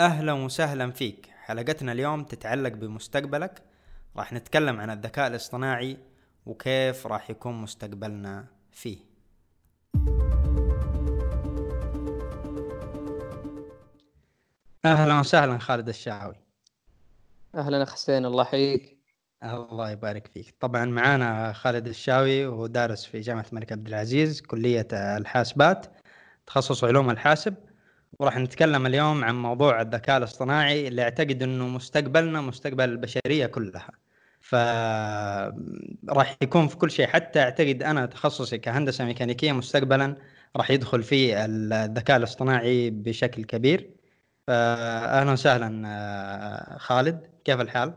أهلا وسهلا فيك. حلقتنا اليوم تتعلق بمستقبلك. راح نتكلم عن الذكاء الاصطناعي وكيف راح يكون مستقبلنا فيه. أهلا وسهلا خالد الشعوي. أهلا اخ حسين الله يحييك. الله يبارك فيك. طبعا معانا خالد الشاوي وهو دارس في جامعة الملك عبد العزيز كلية الحاسبات تخصص علوم الحاسب. وراح نتكلم اليوم عن موضوع الذكاء الاصطناعي اللي أعتقد إنه مستقبلنا مستقبل البشرية كلها. فراح يكون في كل شيء. حتى أعتقد أنا تخصصي كهندسة ميكانيكية مستقبلا راح يدخل فيه الذكاء الاصطناعي بشكل كبير. فاهلا وسهلا آه، خالد كيف الحال؟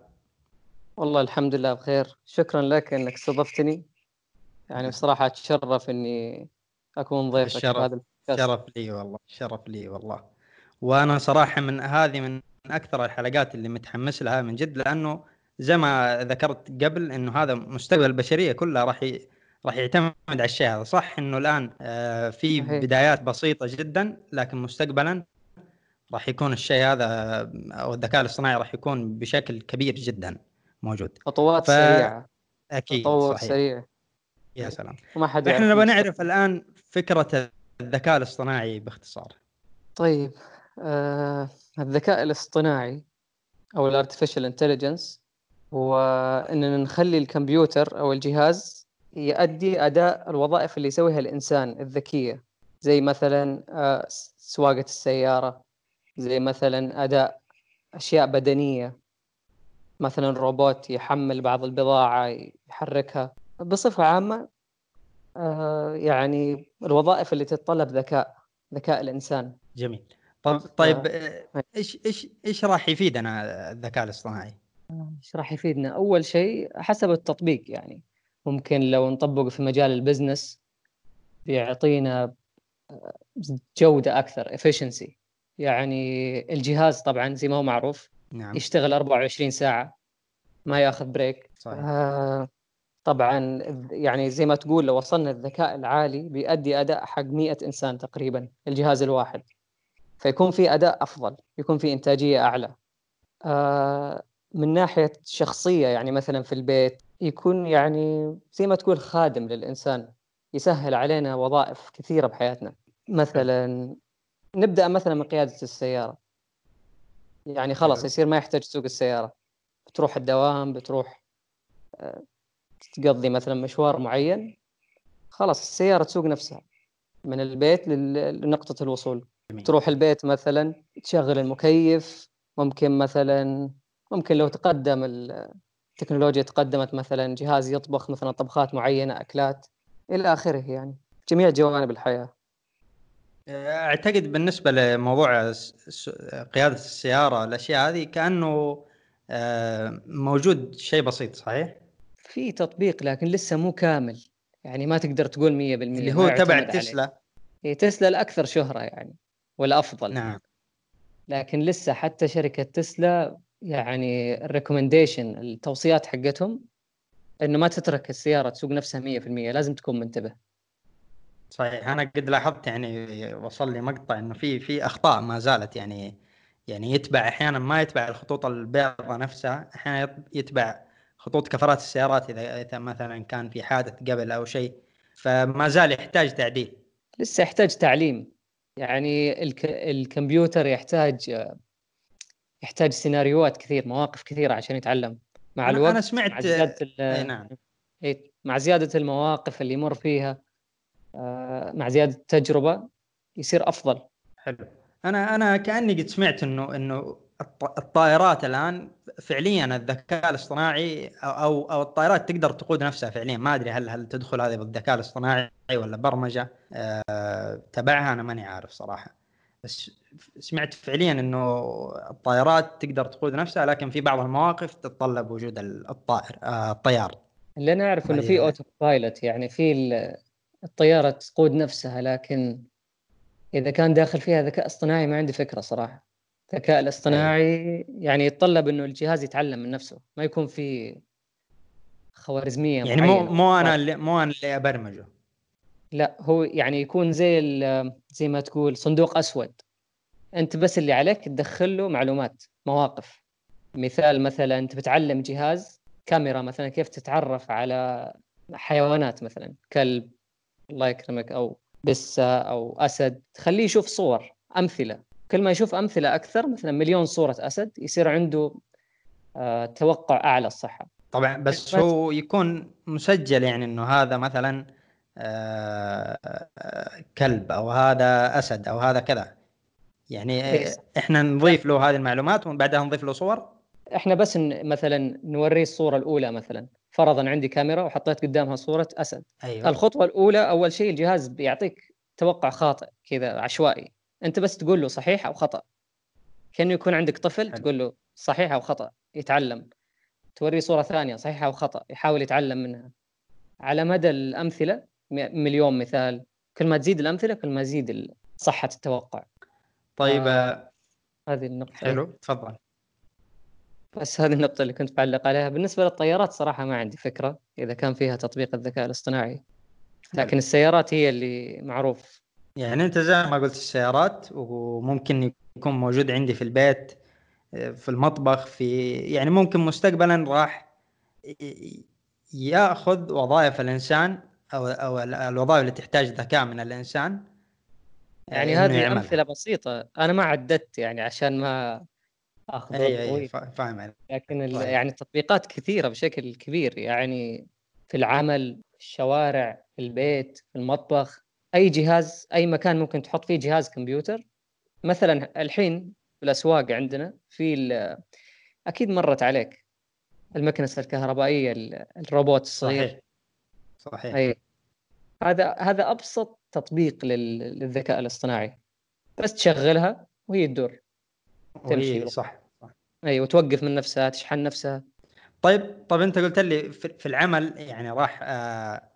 والله الحمد لله بخير. شكرا لك إنك استضفتني. يعني بصراحة أتشرف إني أكون ضيفك. في هذا شرف لي والله شرف لي والله. وأنا صراحة من هذه من أكثر الحلقات اللي متحمس لها من جد لأنه زي ما ذكرت قبل إنه هذا مستقبل البشرية كلها راح ي... راح يعتمد على الشيء هذا. صح إنه الآن آه، في. بدايات بسيطة جدا لكن مستقبلا راح يكون الشيء هذا أو الذكاء الاصطناعي راح يكون بشكل كبير جدا موجود. خطوات ف- سريعة. أكيد تطور سريع يا سلام. وما حد إحنا نبغى. نعرف الآن فكرة الذكاء الاصطناعي باختصار. طيب آه الذكاء الاصطناعي أو ال artificial intelligence هو إننا نخلي الكمبيوتر أو الجهاز يؤدي أداء الوظائف اللي يسويها الإنسان الذكية. زي مثلا آه سواقة السيارة. زي مثلا أداء أشياء بدنية. مثلا روبوت يحمل بعض البضاعة يحركها. بصفة عامة يعني الوظائف اللي تتطلب ذكاء ذكاء الإنسان. جميل. طب طيب آه، إيش إيش إيش راح يفيدنا الذكاء الاصطناعي؟ إيش راح يفيدنا؟ أول شيء حسب التطبيق يعني. ممكن لو نطبق في مجال البزنس بيعطينا آه، جودة أكثر efficiency. يعني الجهاز طبعا زي ما هو معروف نعم. يشتغل 24 ساعة ما ياخذ بريك صحيح. آه طبعا يعني زي ما تقول لو وصلنا الذكاء العالي بيؤدي أداء حق 100 إنسان تقريبا الجهاز الواحد فيكون في أداء أفضل يكون في إنتاجية أعلى. آه من ناحية شخصية يعني مثلا في البيت يكون يعني زي ما تقول خادم للإنسان يسهل علينا وظائف كثيرة بحياتنا. مثلا نبدأ مثلا من قيادة السيارة. يعني خلاص. يصير ما يحتاج تسوق السيارة. بتروح الدوام بتروح آه، تقضي مثلا مشوار معين خلاص السيارة تسوق نفسها من البيت لنقطة الوصول جميل. تروح البيت مثلا تشغل المكيف ممكن مثلا ممكن لو تقدم ال- التكنولوجيا تقدمت مثلا جهاز يطبخ مثلا طبخات معينة أكلات إلى آخره يعني جميع جوانب الحياة أعتقد بالنسبة لموضوع س- س- قيادة السيارة الأشياء هذه كأنه آه، موجود شيء بسيط صحيح؟ في تطبيق لكن لسه مو كامل. يعني ما تقدر تقول 100% اللي هو تبع. تسلا. هي تسلا الأكثر شهرة يعني والأفضل نعم. لكن لسه حتى شركة تسلا يعني الريكومنديشن التوصيات حقتهم إنه ما تترك السيارة تسوق نفسها 100% لازم تكون منتبه. صحيح. أنا قد لاحظت يعني وصل لي مقطع إنه في في أخطاء ما زالت يعني يعني يتبع أحيانا ما يتبع الخطوط البيضاء نفسها أحيانا يت- يتبع خطوط كفرات السيارات اذا إذا مثلا كان في حادث قبل أو شيء فما زال يحتاج تعديل. لسه يحتاج تعليم. يعني الك... الكمبيوتر يحتاج يحتاج سيناريوهات كثير مواقف كثيرة عشان يتعلم. مع الوقت أنا سمعت- مع زيادة ال... إي نعم. مع زيادة المواقف اللي يمر فيها آه، مع زيادة التجربة يصير أفضل. حلو. أنا أنا كأني قد سمعت انه إنه الطائرات الآن فعليا الذكاء الاصطناعي أو أو أو الطائرات تقدر تقود نفسها فعليا. ما أدري هل هل تدخل هذه بالذكاء الاصطناعي ولا برمجة؟ أه تبعها أنا ماني عارف صراحة. بس سمعت فعليا إنه الطائرات تقدر تقود نفسها لكن في بعض المواقف تتطلب وجود الطائر آه الطيار. اللي أنا اعرف إنه في. اوتو بايلوت يعني في ال- الطيارة تقود نفسها لكن إذا كان داخل فيها ذكاء اصطناعي ما عندي فكرة صراحة. الذكاء الاصطناعي يعني يتطلب إنه الجهاز يتعلم من نفسه ما يكون في خوارزمية يعني مو. مو أنا اللي مو أنا اللي أبرمجه. لا هو يعني يكون زي زي ما تقول صندوق أسود. أنت بس اللي عليك تدخل له معلومات مواقف. مثال مثلا أنت بتعلم جهاز كاميرا مثلا كيف تتعرف على حيوانات مثلا؟ كلب الله يكرمك أو بسة أو أسد. تخليه يشوف صور أمثلة. كل ما يشوف أمثلة أكثر مثلا مليون صورة أسد يصير عنده آه، توقع أعلى الصحة. طبعا بس هو يكون مسجل يعني إنه هذا مثلا آه، كلب أو هذا أسد أو هذا كذا. يعني. إحنا نضيف له هذه المعلومات وبعدها نضيف له صور؟ إحنا بس مثلا نوريه الصورة الأولى مثلا. فرضا عندي كاميرا وحطيت قدامها صورة أسد. أيوة. الخطوة الأولى أول شيء الجهاز بيعطيك توقع خاطئ كذا عشوائي. أنت بس تقول له صحيح أو خطأ. كأنه يكون عندك طفل. تقول له صحيح أو خطأ يتعلم. توريه صورة ثانية صحيح أو خطأ يحاول يتعلم منها. على مدى الأمثلة مليون مثال. كل ما تزيد الأمثلة كل ما يزيد صحة التوقع. طيب آه هذه النقطة. حلو تفضل. بس هذه النقطة اللي كنت بعلق عليها. بالنسبة للطيارات صراحة ما عندي فكرة إذا كان فيها تطبيق الذكاء الاصطناعي. لكن السيارات هي اللي معروف. يعني أنت زي ما قلت السيارات وممكن يكون موجود عندي في البيت في المطبخ في يعني ممكن مستقبلا راح يأخذ وظائف الإنسان أو أو الوظائف اللي تحتاج ذكاء من الإنسان يعني هذه أمثلة بسيطة. أنا ما عددت يعني عشان ما أخذ اي اي فاهم عليك. لكن طيب. يعني التطبيقات كثيرة بشكل كبير يعني في العمل في الشوارع في البيت في المطبخ. أي جهاز أي مكان ممكن تحط فيه جهاز كمبيوتر. مثلا الحين في الأسواق عندنا في أكيد مرت عليك. المكنسة الكهربائية الروبوت الصغير. صحيح. صحيح. أي. هذا هذا أبسط تطبيق للذكاء الاصطناعي. بس تشغلها وهي تدور. تمشي صح صح. أي وتوقف من نفسها تشحن نفسها. طيب طيب أنت قلت لي في العمل يعني راح آه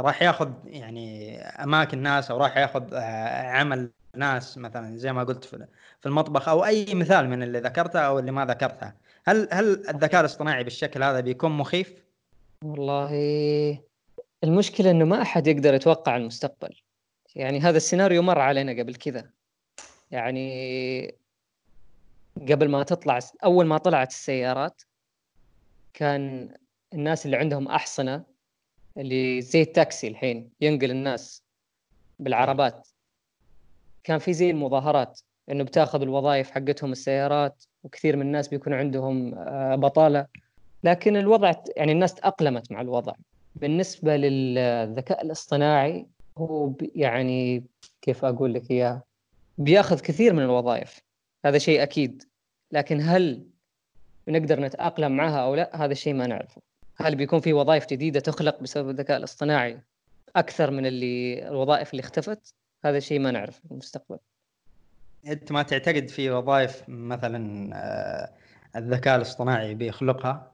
راح ياخذ يعني أماكن ناس أو راح ياخذ آه عمل ناس مثلا زي ما قلت في المطبخ أو أي مثال من اللي ذكرته أو اللي ما ذكرتها هل هل الذكاء الاصطناعي بالشكل هذا بيكون مخيف؟ والله المشكلة إنه ما أحد يقدر يتوقع المستقبل. يعني هذا السيناريو مر علينا قبل كذا. يعني قبل ما تطلع أول ما طلعت السيارات كان الناس اللي عندهم أحصنة اللي زي التاكسي الحين ينقل الناس بالعربات. كان في زي المظاهرات إنه بتاخذ الوظائف حقتهم السيارات وكثير من الناس بيكون عندهم آه، بطالة. لكن الوضع يعني الناس تأقلمت مع الوضع. بالنسبة للذكاء الاصطناعي هو يعني كيف أقول لك إياه بياخذ كثير من الوظائف. هذا شيء أكيد. لكن هل نقدر نتأقلم معها أو لا هذا الشيء ما نعرفه. هل بيكون في وظائف جديدة تخلق بسبب الذكاء الاصطناعي أكثر من اللي الوظائف اللي اختفت؟ هذا الشيء ما نعرف في المستقبل. أنت ما تعتقد في وظائف مثلا آه، الذكاء الاصطناعي بيخلقها؟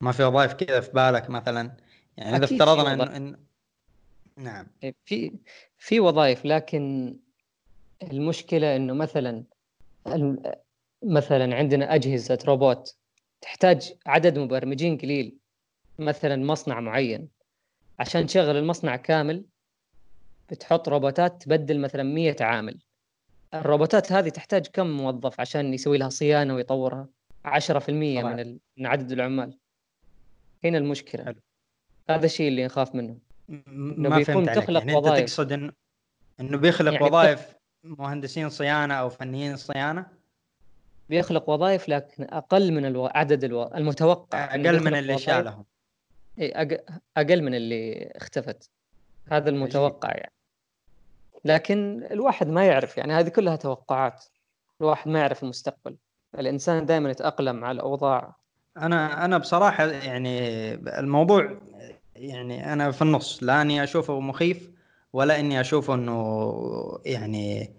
ما في وظائف كذا في بالك مثلا؟ يعني إذا افترضنا انه إن... نعم. إيه، في في وظائف لكن المشكلة إنه مثلا مثلا عندنا أجهزة روبوت تحتاج عدد مبرمجين قليل مثلا مصنع معين. عشان تشغل المصنع كامل بتحط روبوتات تبدل مثلا 100 عامل. الروبوتات هذه تحتاج كم موظف عشان يسوي لها صيانة ويطورها؟ 10% من من عدد العمال. هنا المشكلة. حلو. هذا الشيء اللي نخاف منه. إنه بيكون تخلق يعني وظائف. انت تقصد انه إنه بيخلق يعني وظائف مهندسين صيانة أو فنيين صيانة؟ بيخلق وظائف لكن أقل من ألو... عدد ألو... المتوقع أقل من اللي شالهم اي أق... أقل من اللي اختفت. هذا المتوقع يعني. لكن الواحد ما يعرف يعني هذه كلها توقعات. الواحد ما يعرف المستقبل. الإنسان دائما يتأقلم مع الأوضاع. أنا أنا بصراحة يعني الموضوع يعني أنا في النص لا أني أشوفه مخيف ولا أني أشوفه إنه يعني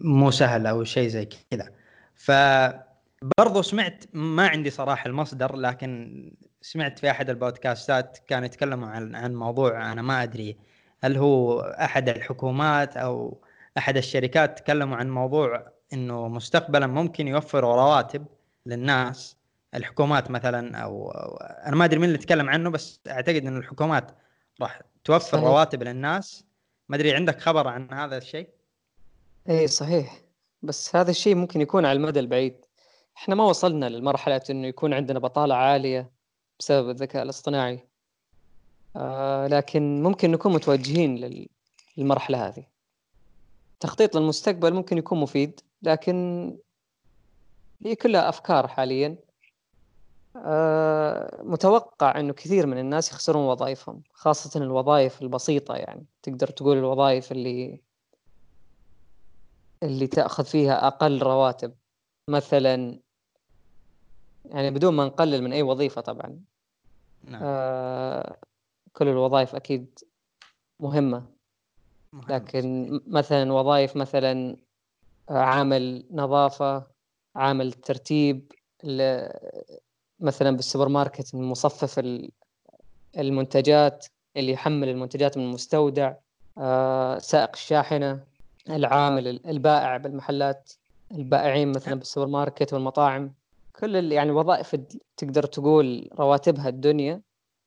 مو سهل أو شيء زي كذا فبرضو سمعت ما عندي صراحة المصدر لكن سمعت في أحد البودكاستات كانوا يتكلموا عن عن موضوع أنا ما أدري هل هو أحد الحكومات أو أحد الشركات تكلموا عن موضوع إنه مستقبلا ممكن يوفروا رواتب للناس الحكومات مثلا أو, أو أنا ما أدري مين اللي تكلم عنه بس أعتقد إن الحكومات راح توفر صحيح. رواتب للناس ما أدري عندك خبر عن هذا الشيء؟ اي صحيح. بس هذا الشيء ممكن يكون على المدى البعيد. إحنا ما وصلنا للمرحلة إنه يكون عندنا بطالة عالية بسبب الذكاء الاصطناعي. آه لكن ممكن نكون متوجهين للمرحلة هذه. تخطيط للمستقبل ممكن يكون مفيد لكن هي كلها أفكار حاليا. آه متوقع أنه كثير من الناس يخسرون وظائفهم خاصة الوظائف البسيطة يعني. تقدر تقول الوظائف اللي اللي تأخذ فيها أقل رواتب. مثلا يعني بدون ما نقلل من أي وظيفة طبعا. نعم. آه كل الوظائف أكيد مهمة. لكن مثلا وظائف مثلا عامل نظافة عامل ترتيب مثلا بالسوبر ماركت مصفف المنتجات اللي يحمل المنتجات من المستودع. آه، سائق الشاحنة. العامل البائع بالمحلات البائعين مثلا بالسوبر ماركت والمطاعم كل يعني الوظائف تقدر تقول رواتبها الدنيا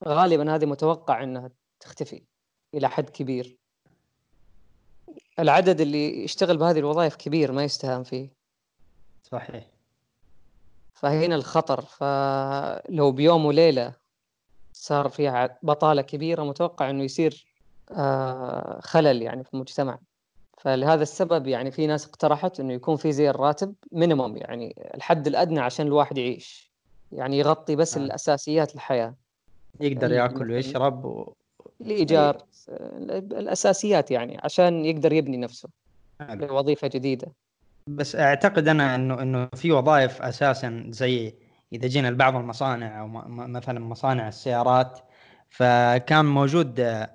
غالبا هذه متوقع إنها تختفي إلى حد كبير. العدد اللي يشتغل بهذه الوظائف كبير ما يستهان فيه. صحيح. فهنا الخطر. فلو بيوم وليلة صار فيها بطالة كبيرة متوقع أنه يصير آه، خلل يعني في المجتمع. فلهذا السبب يعني في ناس اقترحت إنه يكون في زي الراتب مينيموم يعني الحد الأدنى عشان الواحد يعيش. يعني يغطي بس آه. الأساسيات الحياة. يقدر ياكل ويشرب و... الإيجار الأساسيات يعني عشان يقدر يبني نفسه لوظيفه جديدة. بس أعتقد أنا إنه إنه في وظائف أساسا زي إذا جينا لبعض المصانع أو مثلا مصانع السيارات فكان موجود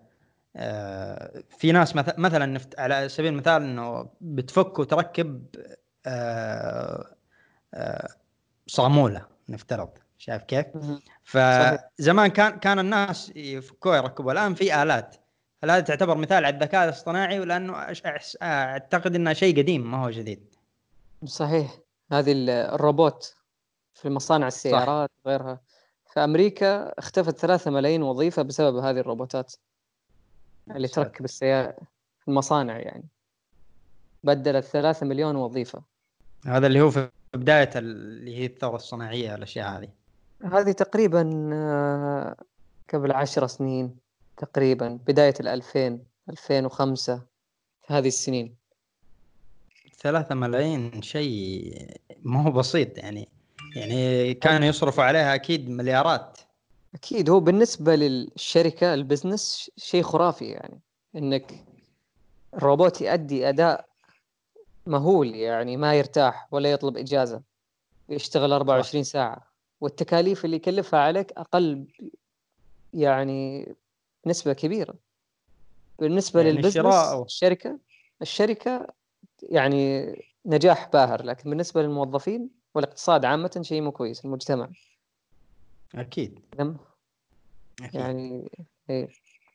في ناس مثلا نفت على سبيل المثال إنه بتفك وتركب آه، آه، صامولة نفترض شايف كيف؟ فزمان كان كان الناس يفكوها يركبوا الآن في آلات. هل هذه تعتبر مثال على الذكاء الاصطناعي ولأنه أعتقد إنه شيء قديم ما هو جديد. صحيح. هذه الروبوت في مصانع السيارات صح. وغيرها. في أمريكا اختفت ثلاثة ملايين وظيفة بسبب هذه الروبوتات. اللي تركب السيارة في المصانع يعني. بدلت ثلاثة مليون وظيفة. هذا اللي هو في بداية اللي هي الثورة الصناعية الأشياء هذه. هذه تقريبا آه، قبل عشر سنين تقريبا بداية الألفين ألفين وخمسة هذه السنين. ثلاثة ملايين شيء ما هو بسيط يعني. يعني كانوا يصرفوا عليها أكيد مليارات. أكيد. هو بالنسبة للشركة البزنس شيء خرافي يعني. إنك الروبوت يؤدي أداء مهول يعني ما يرتاح ولا يطلب إجازة. يشتغل 24 ساعة. والتكاليف اللي يكلفها عليك أقل يعني نسبة كبيرة. بالنسبة يعني للبزنس شراء الشركة الشركة يعني نجاح باهر لكن بالنسبة للموظفين والإقتصاد عامة شيء مو كويس المجتمع. أكيد نعم. يعني إيه.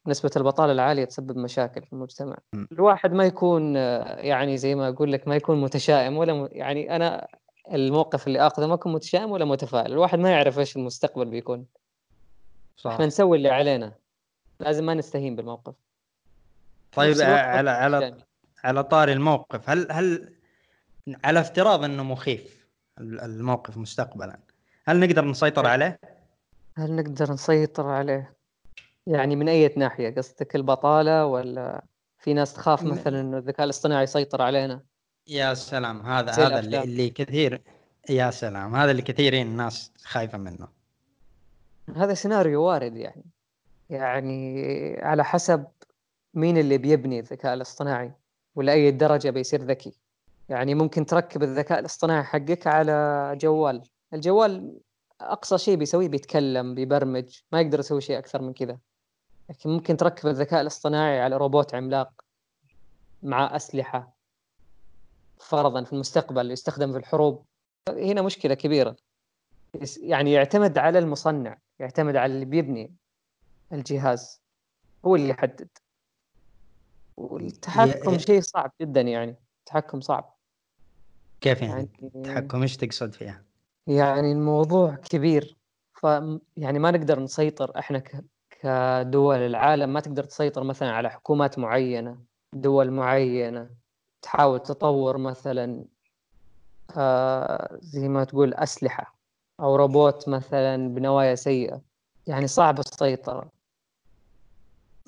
نسبة البطالة العالية تسبب مشاكل في المجتمع م. الواحد ما يكون يعني زي ما أقول لك ما يكون متشائم ولا م... يعني أنا الموقف اللي آخذه ما أكون متشائم ولا متفائل الواحد ما يعرف إيش المستقبل بيكون صح. إحنا نسوي اللي علينا لازم ما نستهين بالموقف طيب على على على طاري الموقف هل هل على افتراض إنه مخيف الموقف مستقبلا هل نقدر نسيطر إيه. عليه؟ هل نقدر نسيطر عليه؟ يعني من أي ناحية؟ قصدك البطالة ولا في ناس تخاف مثلا إنه الذكاء الاصطناعي يسيطر علينا؟ يا سلام هذا هذا اللي, اللي كثير يا سلام هذا اللي كثيرين الناس خايفة منه. هذا سيناريو وارد يعني. يعني على حسب مين اللي بيبني الذكاء الاصطناعي ولأي درجة بيصير ذكي. يعني ممكن تركب الذكاء الاصطناعي حقك على جوال. الجوال أقصى شيء بيسويه بيتكلم بيبرمج ما يقدر يسوي شيء أكثر من كذا. لكن ممكن تركب الذكاء الاصطناعي على روبوت عملاق مع أسلحة فرضا في المستقبل يستخدم في الحروب. هنا مشكلة كبيرة. يعني يعتمد على المصنع يعتمد على اللي بيبني الجهاز. هو اللي يحدد. والتحكم شيء صعب جدا يعني. التحكم صعب. كيف يعني, يعني التحكم إيش تقصد فيها؟ يعني الموضوع كبير. ف يعني ما نقدر نسيطر إحنا ك... كدول العالم ما تقدر تسيطر مثلا على حكومات معينة دول معينة تحاول تطور مثلا آه زي ما تقول أسلحة أو روبوت مثلا بنوايا سيئة. يعني صعب السيطرة.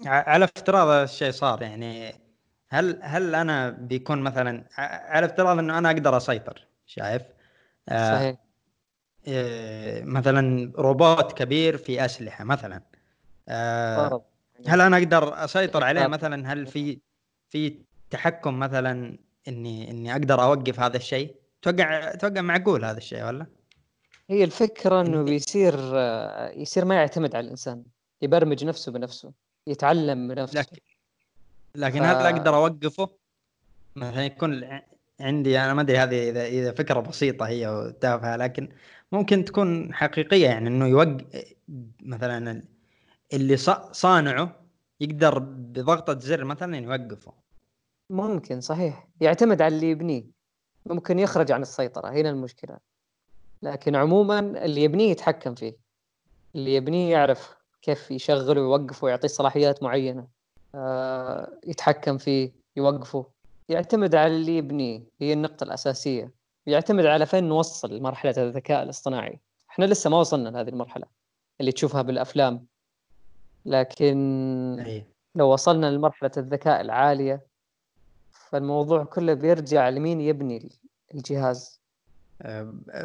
على افتراض الشيء صار يعني هل هل أنا بيكون مثلا على افتراض إنه أنا أقدر أسيطر شايف؟ آه صحيح. مثلا روبوت كبير في أسلحة مثلا. آه هل أنا أقدر أسيطر عليه مثلا؟ هل في في تحكم مثلا إني إني أقدر أوقف هذا الشيء؟ توقع توقع معقول هذا الشيء ولا؟ هي الفكرة إنه بيصير يصير ما يعتمد على الإنسان. يبرمج نفسه بنفسه. يتعلم بنفسه. لكن لكن ف... هل أقدر أوقفه؟ مثلا يكون عندي أنا ما أدري هذه إذا إذا فكرة بسيطة هي وتافهه لكن ممكن تكون حقيقية يعني إنه يوقف مثلا اللي صانعه يقدر بضغطة زر مثلا يوقفه. ممكن صحيح. يعتمد على اللي يبنيه. ممكن يخرج عن السيطرة هنا المشكلة. لكن عموما اللي يبنيه يتحكم فيه. اللي يبنيه يعرف كيف يشغله ويوقفه ويعطيه صلاحيات معينة. آه يتحكم فيه يوقفه. يعتمد على اللي يبنيه هي النقطة الأساسية. يعتمد على فين نوصل مرحلة الذكاء الاصطناعي. إحنا لسه ما وصلنا لهذه المرحلة اللي تشوفها بالأفلام. لكن أيه. لو وصلنا لمرحلة الذكاء العالية فالموضوع كله بيرجع لمين يبني الجهاز.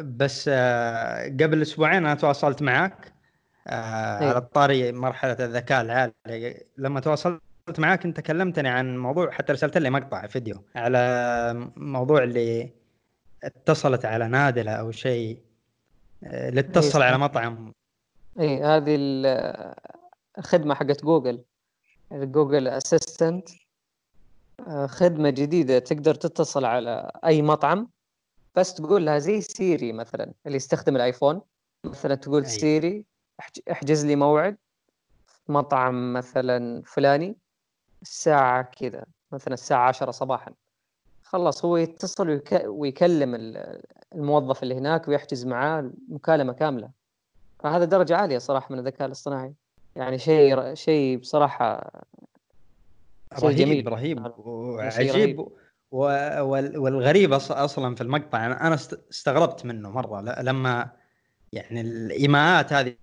بس آه، قبل أسبوعين أنا تواصلت معك آه، أيه. على الطاري مرحلة الذكاء العالي لما تواصلت معك انت كلمتني عن موضوع حتى رسلت لي مقطع فيديو على موضوع اللي اتصلت على نادلة أو شيء آه، اللي اتصل أيه. على مطعم اي هذه الخدمه حقت جوجل جوجل assistant خدمة جديدة تقدر تتصل على أي مطعم بس تقول لها زي سيري مثلا اللي يستخدم الآيفون مثلا تقول أي. سيري احجز لي موعد في مطعم مثلا فلاني الساعة كذا مثلا الساعة عشرة صباحا. خلص هو يتصل ويك... ويكلم الموظف اللي هناك ويحجز معاه مكالمة كاملة. فهذا درجة عالية صراحة من الذكاء الاصطناعي. يعني شيء شيء بصراحة شيء رهيب جميل. رهيب وعجيب والغريب أصلا في المقطع أنا استغربت منه مرة لما يعني الإيماءات هذه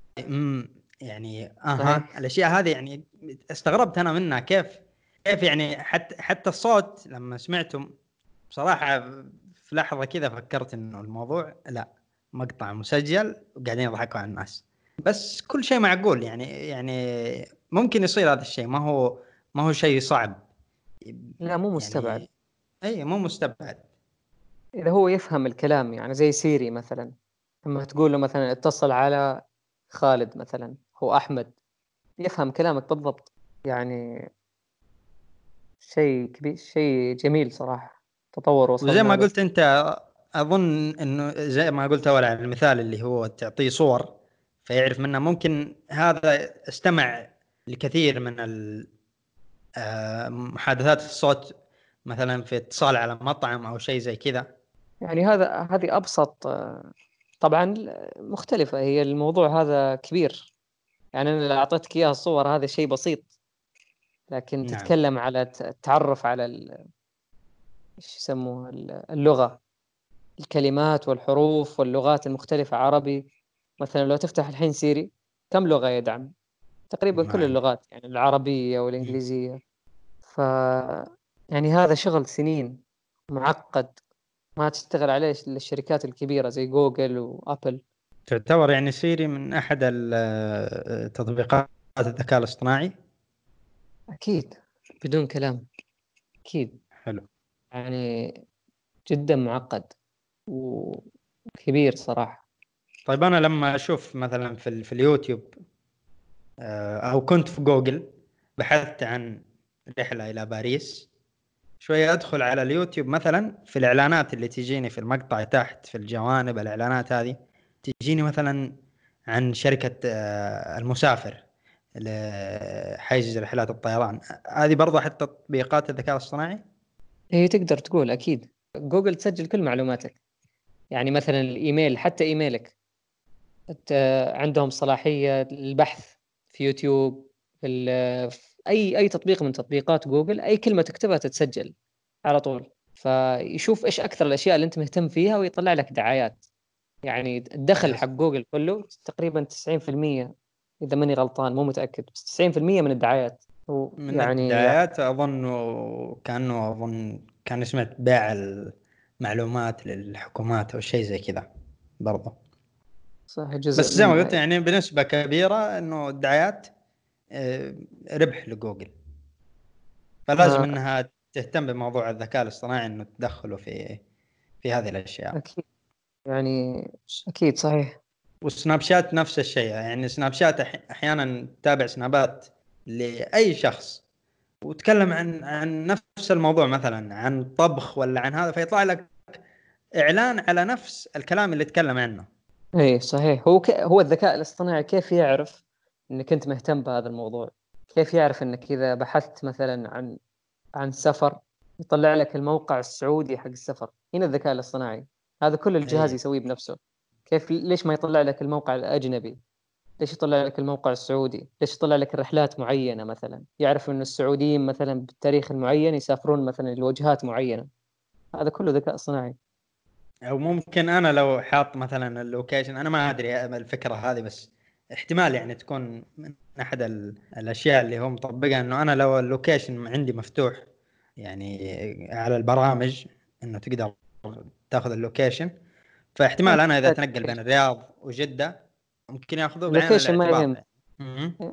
يعني أها الأشياء هذه يعني استغربت أنا منها كيف كيف يعني حتى حتى الصوت لما سمعته بصراحة في لحظة كذا فكرت إنه الموضوع لا مقطع مسجل وقاعدين يضحكوا على الناس. بس كل شيء معقول يعني يعني ممكن يصير هذا الشيء ما هو ما هو شيء صعب. لا مو مستبعد. يعني اي مو مستبعد. إذا هو يفهم الكلام يعني زي سيري مثلا لما تقول له مثلا اتصل على خالد مثلا هو أحمد يفهم كلامك بالضبط. يعني شيء كبير شيء جميل صراحة تطور وصلنا وزي ما قلت أنت أظن إنه زي ما قلت أول على المثال اللي هو تعطيه صور فيعرف منها ممكن هذا استمع لكثير من آه، محادثات الصوت مثلا في اتصال على مطعم أو شيء زي كذا. يعني هذا هذه أبسط طبعا مختلفة هي الموضوع هذا كبير. يعني أنا اللي أعطيتك إياها الصور هذا شيء بسيط. لكن نعم. تتكلم على التعرف على إيش يسموه؟ اللغة. الكلمات والحروف واللغات المختلفة عربي مثلا لو تفتح الحين سيري كم لغة يدعم؟ تقريبا كل اللغات يعني العربية والإنجليزية. ف يعني هذا شغل سنين معقد. ما تشتغل عليه الشركات الكبيرة زي جوجل وأبل. تعتبر يعني سيري من أحد تطبيقات الذكاء الاصطناعي؟ أكيد. بدون كلام. أكيد. حلو. يعني جدا معقد وكبير صراحة. طيب أنا لما أشوف مثلا في, في اليوتيوب آه، أو كنت في جوجل بحثت عن رحلة إلى باريس شوية أدخل على اليوتيوب مثلا في الإعلانات اللي تجيني في المقطع تحت في الجوانب الإعلانات هذه تجيني مثلا عن شركة آه، المسافر. لحجز رحلات الطيران. هذه برضه حتى تطبيقات الذكاء الاصطناعي؟ هي تقدر تقول أكيد. جوجل تسجل كل معلوماتك. يعني مثلا الإيميل حتى إيميلك. عندهم صلاحية للبحث في يوتيوب في, في أي أي تطبيق من تطبيقات جوجل أي كلمة تكتبها تتسجل على طول. فيشوف إيش أكثر الأشياء اللي أنت مهتم فيها ويطلع لك دعايات. يعني الدخل حق جوجل كله تقريبا 90% إذا ماني غلطان مو متأكد بس 90% من الدعايات. من يعني الدعايات أظن كأنه أظن كان سمعت بيع المعلومات للحكومات أو شيء زي كذا برضه صح جزء بس زي ما قلت يعني بنسبة كبيرة إنه الدعايات آه، ربح لجوجل. فلازم آه. إنها تهتم بموضوع الذكاء الاصطناعي إنه تدخله في في هذه الأشياء. أكيد. يعني أكيد صحيح. وسناب شات نفس الشيء. يعني سناب شات أحيانا تتابع سنابات لأي شخص وتكلم عن عن نفس الموضوع مثلا عن طبخ ولا عن هذا فيطلع لك إعلان على نفس الكلام اللي تكلم عنه. إي صحيح. هو ك... هو الذكاء الاصطناعي كيف يعرف إنك أنت مهتم بهذا الموضوع؟ كيف يعرف إنك إذا بحثت مثلا عن عن سفر يطلع لك الموقع السعودي حق السفر؟ هنا الذكاء الاصطناعي. هذا كل الجهاز. يسويه بنفسه. كيف ليش ما يطلع لك الموقع الأجنبي؟ ليش يطلع لك الموقع السعودي؟ ليش يطلع لك رحلات معينة مثلا؟ يعرف انه السعوديين مثلا بالتاريخ المعين يسافرون مثلا لوجهات معينة. هذا كله ذكاء صناعي. أو ممكن أنا لو حاط مثلا ال location أنا ما أدري الفكرة هذه بس احتمال يعني تكون من أحد الأشياء اللي هو مطبقها إنه أنا لو ال location عندي مفتوح يعني على البرامج إنه تقدر تاخذ ال location فاحتمال أنا إذا اتنقل بين الرياض وجدة ممكن يأخذوه ال location ما يهم.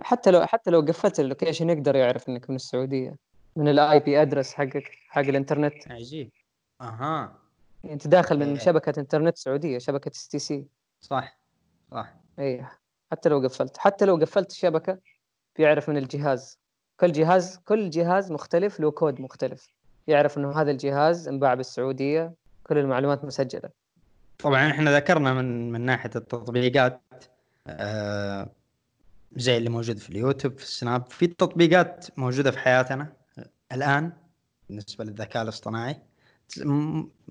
حتى لو حتى لو قفلت ال location يقدر يعرف إنك من السعودية. من ال IP address حقك حق الإنترنت. عجيب. أها. أنت داخل من إيه. شبكة إنترنت سعودية شبكة STC صح صح. اي حتى لو قفلت. حتى لو قفلت الشبكه بيعرف من الجهاز. كل جهاز كل جهاز مختلف له كود مختلف. يعرف إنه هذا الجهاز انباع بالسعودية كل المعلومات مسجلة. طبعا إحنا ذكرنا من من ناحية التطبيقات آه زي اللي موجود في اليوتيوب في السناب في تطبيقات موجودة في حياتنا الآن بالنسبة للذكاء الاصطناعي.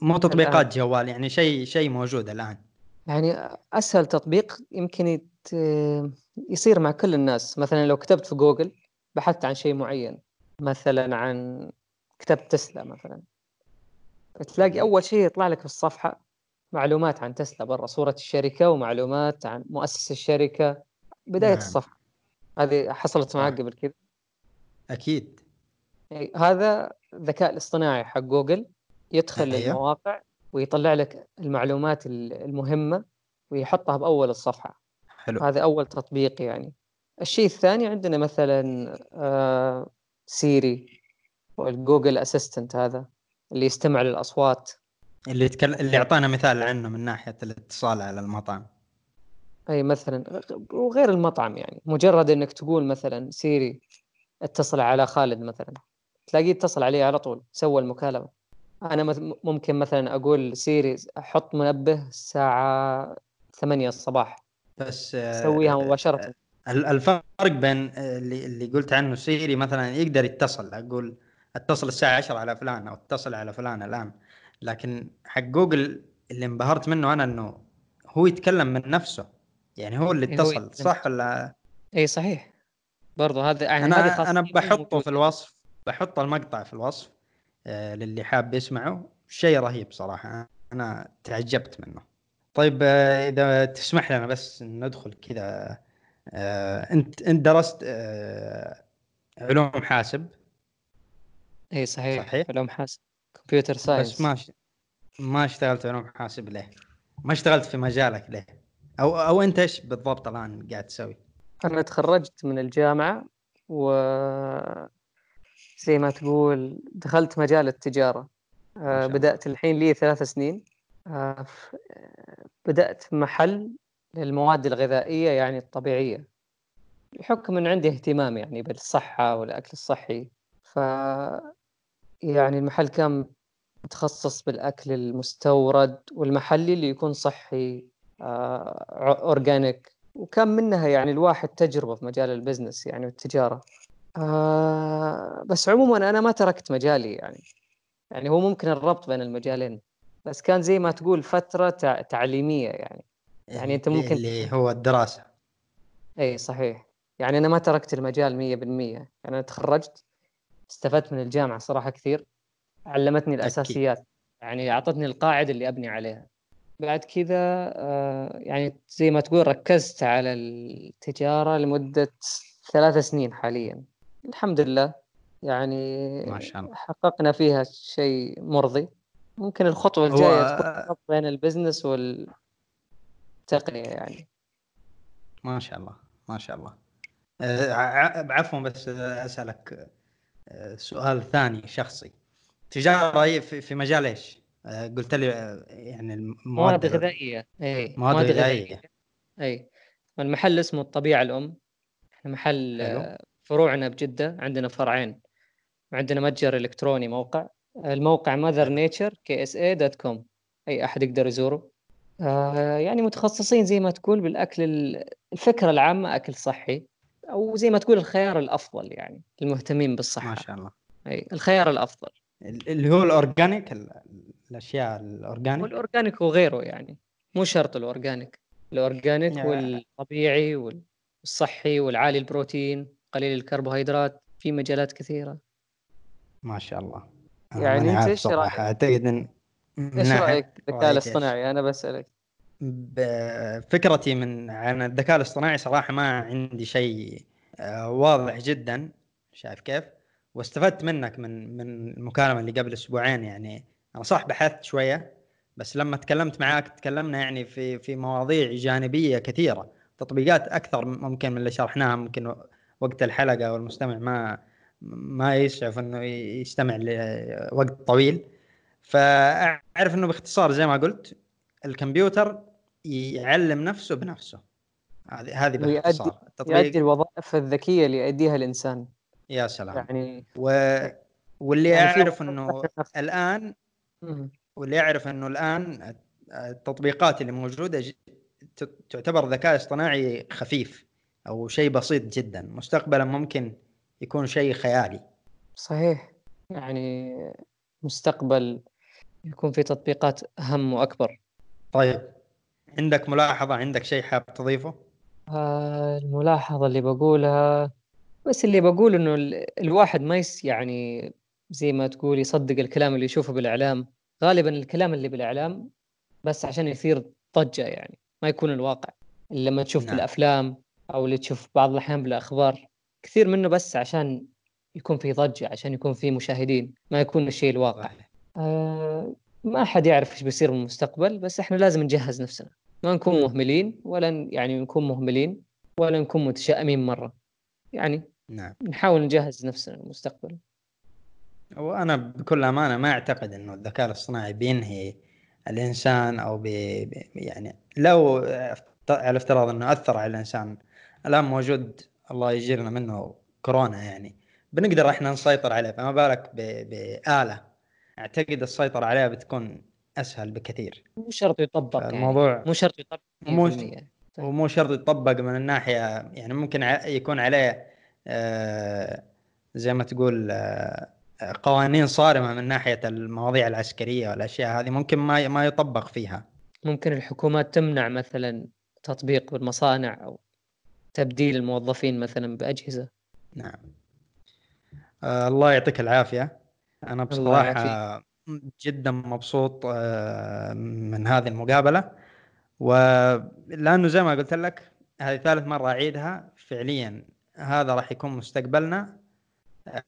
مو تطبيقات جوال يعني شيء شيء موجود الآن. يعني أسهل تطبيق يمكن يصير مع كل الناس. مثلا لو كتبت في جوجل بحثت عن شيء معين. مثلا عن كتبت تسلا مثلا. تلاقي أول شيء يطلع لك في الصفحة معلومات عن تسلا برا صورة الشركة ومعلومات عن مؤسس الشركة. بداية نعم. الصفحة. هذه حصلت معك قبل كذا؟ أكيد. يعني هذا الذكاء الاصطناعي حق جوجل. يدخل أيوه. المواقع ويطلع لك المعلومات المهمة ويحطها بأول الصفحة. حلو. هذا أول تطبيق يعني. الشيء الثاني عندنا مثلا آه سيري والجوجل assistant هذا اللي يستمع للأصوات. اللي يتكلم اللي اعطانا مثال عنه من ناحية الاتصال على المطعم. أي مثلا وغير المطعم يعني. مجرد إنك تقول مثلا سيري اتصل على خالد مثلا. تلاقيه اتصل عليه على طول سوى المكالمة. أنا ممكن مثلا أقول سيري حط منبه الساعة 8 الصباح. بس سويها آه، مباشرة. الفرق بين اللي اللي قلت عنه سيري مثلا يقدر يتصل أقول اتصل الساعة 10 على فلان أو اتصل على فلان الآن. لكن حق جوجل اللي انبهرت منه أنا إنه هو يتكلم من نفسه. يعني هو اللي إيه، اتصل صح ولا؟ اي صحيح. برضه هذا يعني أنا أنا بحطه في الوصف بحط المقطع في الوصف آه للي حاب يسمعه. شيء رهيب صراحة أنا تعجبت منه. طيب آه إذا تسمح لنا بس ندخل كذا آه أنت أنت درست آه علوم حاسب؟ اي صحيح. صحيح؟ علوم حاسب. كمبيوتر ساينس بس ما ش... ما اشتغلت علوم حاسب ليه؟ ما اشتغلت في مجالك ليه؟ أو أو أنت إيش بالضبط الآن قاعد تسوي؟ أنا تخرجت من الجامعة و زي ما تقول دخلت مجال التجارة آه بدأت الحين لي ثلاث سنين آه بدأت محل للمواد الغذائية يعني الطبيعية بحكم إن عندي اهتمام يعني بالصحة والأكل الصحي ف يعني المحل كان متخصص بالأكل المستورد والمحلي اللي يكون صحي آه، organic وكان منها يعني الواحد تجربة في مجال ال business يعني والتجارة. آه، بس عموما أنا ما تركت مجالي يعني. يعني هو ممكن الربط بين المجالين بس كان زي ما تقول فترة تعليمية يعني. يعني أنت ممكن اللي هو الدراسة. أي صحيح. يعني أنا ما تركت المجال مية بالمية. يعني أنا تخرجت استفدت من الجامعة صراحة كثير. علمتني الأساسيات. يعني أعطتني القاعده اللي أبني عليها. بعد كذا آه، يعني زي ما تقول ركزت على التجارة لمدة ثلاث سنين حاليا. الحمد لله. يعني ما شاء الله. حققنا فيها شيء مرضي. ممكن الخطوة الجاية تكون بين البزنس والتقنية يعني. ما شاء الله. ما شاء الله. آه، عفوا بس أسألك سؤال ثاني شخصي. تجارة في مجال إيش؟ آه، قلت لي يعني المواد غذائية. اي مواد غذائية. اي المحل اسمه الطبيعة الأم. إحنا محل حلو. فروعنا بجدة. عندنا فرعين. وعندنا متجر إلكتروني موقع. الموقع Mother Nature KSA dot com. أي أحد يقدر يزوره. آه يعني متخصصين زي ما تقول بالأكل الفكرة العامة أكل صحي. أو زي ما تقول الخيار الأفضل يعني المهتمين بالصحة. ما شاء الله. أي الخيار الأفضل. اللي هو ال organic الأشياء ال organic وال organic وغيره يعني مو شرط ال organic ال organic يعني والطبيعي والصحي والعالي البروتين قليل الكربوهيدرات في مجالات كثيرة. ما شاء الله. يعني أنت إيش رأيك؟ أعتقد إن إيش رأيك؟ بالذكاء الاصطناعي؟ أنا بسألك. فكرتي من عن الذكاء الاصطناعي صراحة ما عندي شيء آه، واضح جدا. شايف كيف؟ واستفدت منك من من المكالمة اللي قبل أسبوعين يعني. أنا صح بحثت شوية بس لما تكلمت معاك تكلمنا يعني في في مواضيع جانبية كثيرة. تطبيقات أكثر ممكن من اللي شرحناها. ممكن وقت الحلقة والمستمع ما ما يسعف إنه يستمع لوقت طويل. فأعرف إنه باختصار زي ما قلت الكمبيوتر يعلم نفسه بنفسه. هذه هذه باختصار التطبيق يؤدي الوظائف الذكية اللي يؤديها الإنسان. يا سلام. يعني و... واللي يعني يعرف إنه الان واللي يعرف إنه الآن التطبيقات اللي موجودة تعتبر ذكاء اصطناعي خفيف أو شيء بسيط جدا. مستقبلا ممكن يكون شيء خيالي. صحيح. يعني مستقبل يكون في تطبيقات أهم وأكبر. طيب. عندك ملاحظة؟ عندك شيء حاب تضيفه؟ آه الملاحظة اللي بقولها بس اللي بقول إنه الواحد ما يس يعني زي ما تقول يصدق الكلام اللي يشوفه بالإعلام. غالبا الكلام اللي بالإعلام بس عشان يثير ضجة يعني ما يكون الواقع. لما تشوف نعم. بالأفلام أو اللي تشوف بعض الأحيان بالأخبار كثير منه بس عشان يكون في ضجة عشان يكون في مشاهدين ما يكون الشيء الواقع. آه ما حد يعرف إيش بيصير في المستقبل بس إحنا لازم نجهز نفسنا. ما نكون مهملين ولا يعني نكون مهملين ولا نكون متشائمين مرة. يعني نعم. نحاول نجهز نفسنا للمستقبل. وأنا بكل أمانة ما أعتقد إنه الذكاء الاصطناعي بينهي الإنسان أو بي يعني لو على افتراض إنه أثر على الإنسان الآن موجود الله يجيرنا منه كورونا يعني. بنقدر إحنا نسيطر عليه فما بالك بآلة أعتقد السيطرة عليها بتكون أسهل بكثير. مو شرط يطبق. الموضوع يعني. مو شرط يطبق مو ومو شرط يطبق من الناحية يعني ممكن يكون عليه آه زي ما تقول آه قوانين صارمة من ناحية المواضيع العسكرية والأشياء هذه ممكن ما ما يطبق فيها. ممكن الحكومات تمنع مثلا تطبيق بالمصانع أو تبديل الموظفين مثلا بأجهزة. نعم. آه الله يعطيك العافية. أنا بصراحة جدا مبسوط آه من هذه المقابلة. ولأنه زي ما قلت لك هذه ثالث مرة أعيدها فعليا هذا راح يكون مستقبلنا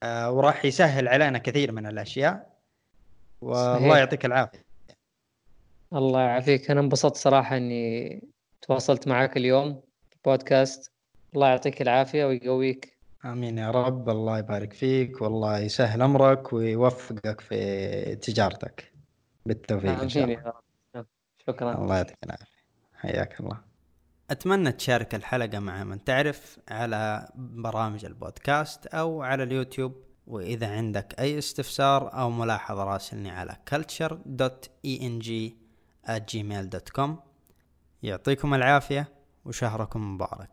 آه وراح يسهل علينا كثير من الأشياء. والله. يعطيك العافية. الله يعافيك. أنا انبسطت صراحة إني تواصلت معك اليوم في بودكاست الله يعطيك العافية ويقويك. آمين يا رب. الله يبارك فيك والله يسهل أمرك ويوفقك في تجارتك. بالتوفيق إن شاء الله يا رب. شكرا. الله يعطيك العافية. حياك الله. أتمنى تشارك الحلقة مع من تعرف على برامج البودكاست أو على اليوتيوب وإذا عندك أي استفسار أو ملاحظة راسلني على culture.eng@gmail.com يعطيكم العافية وشهركم مبارك.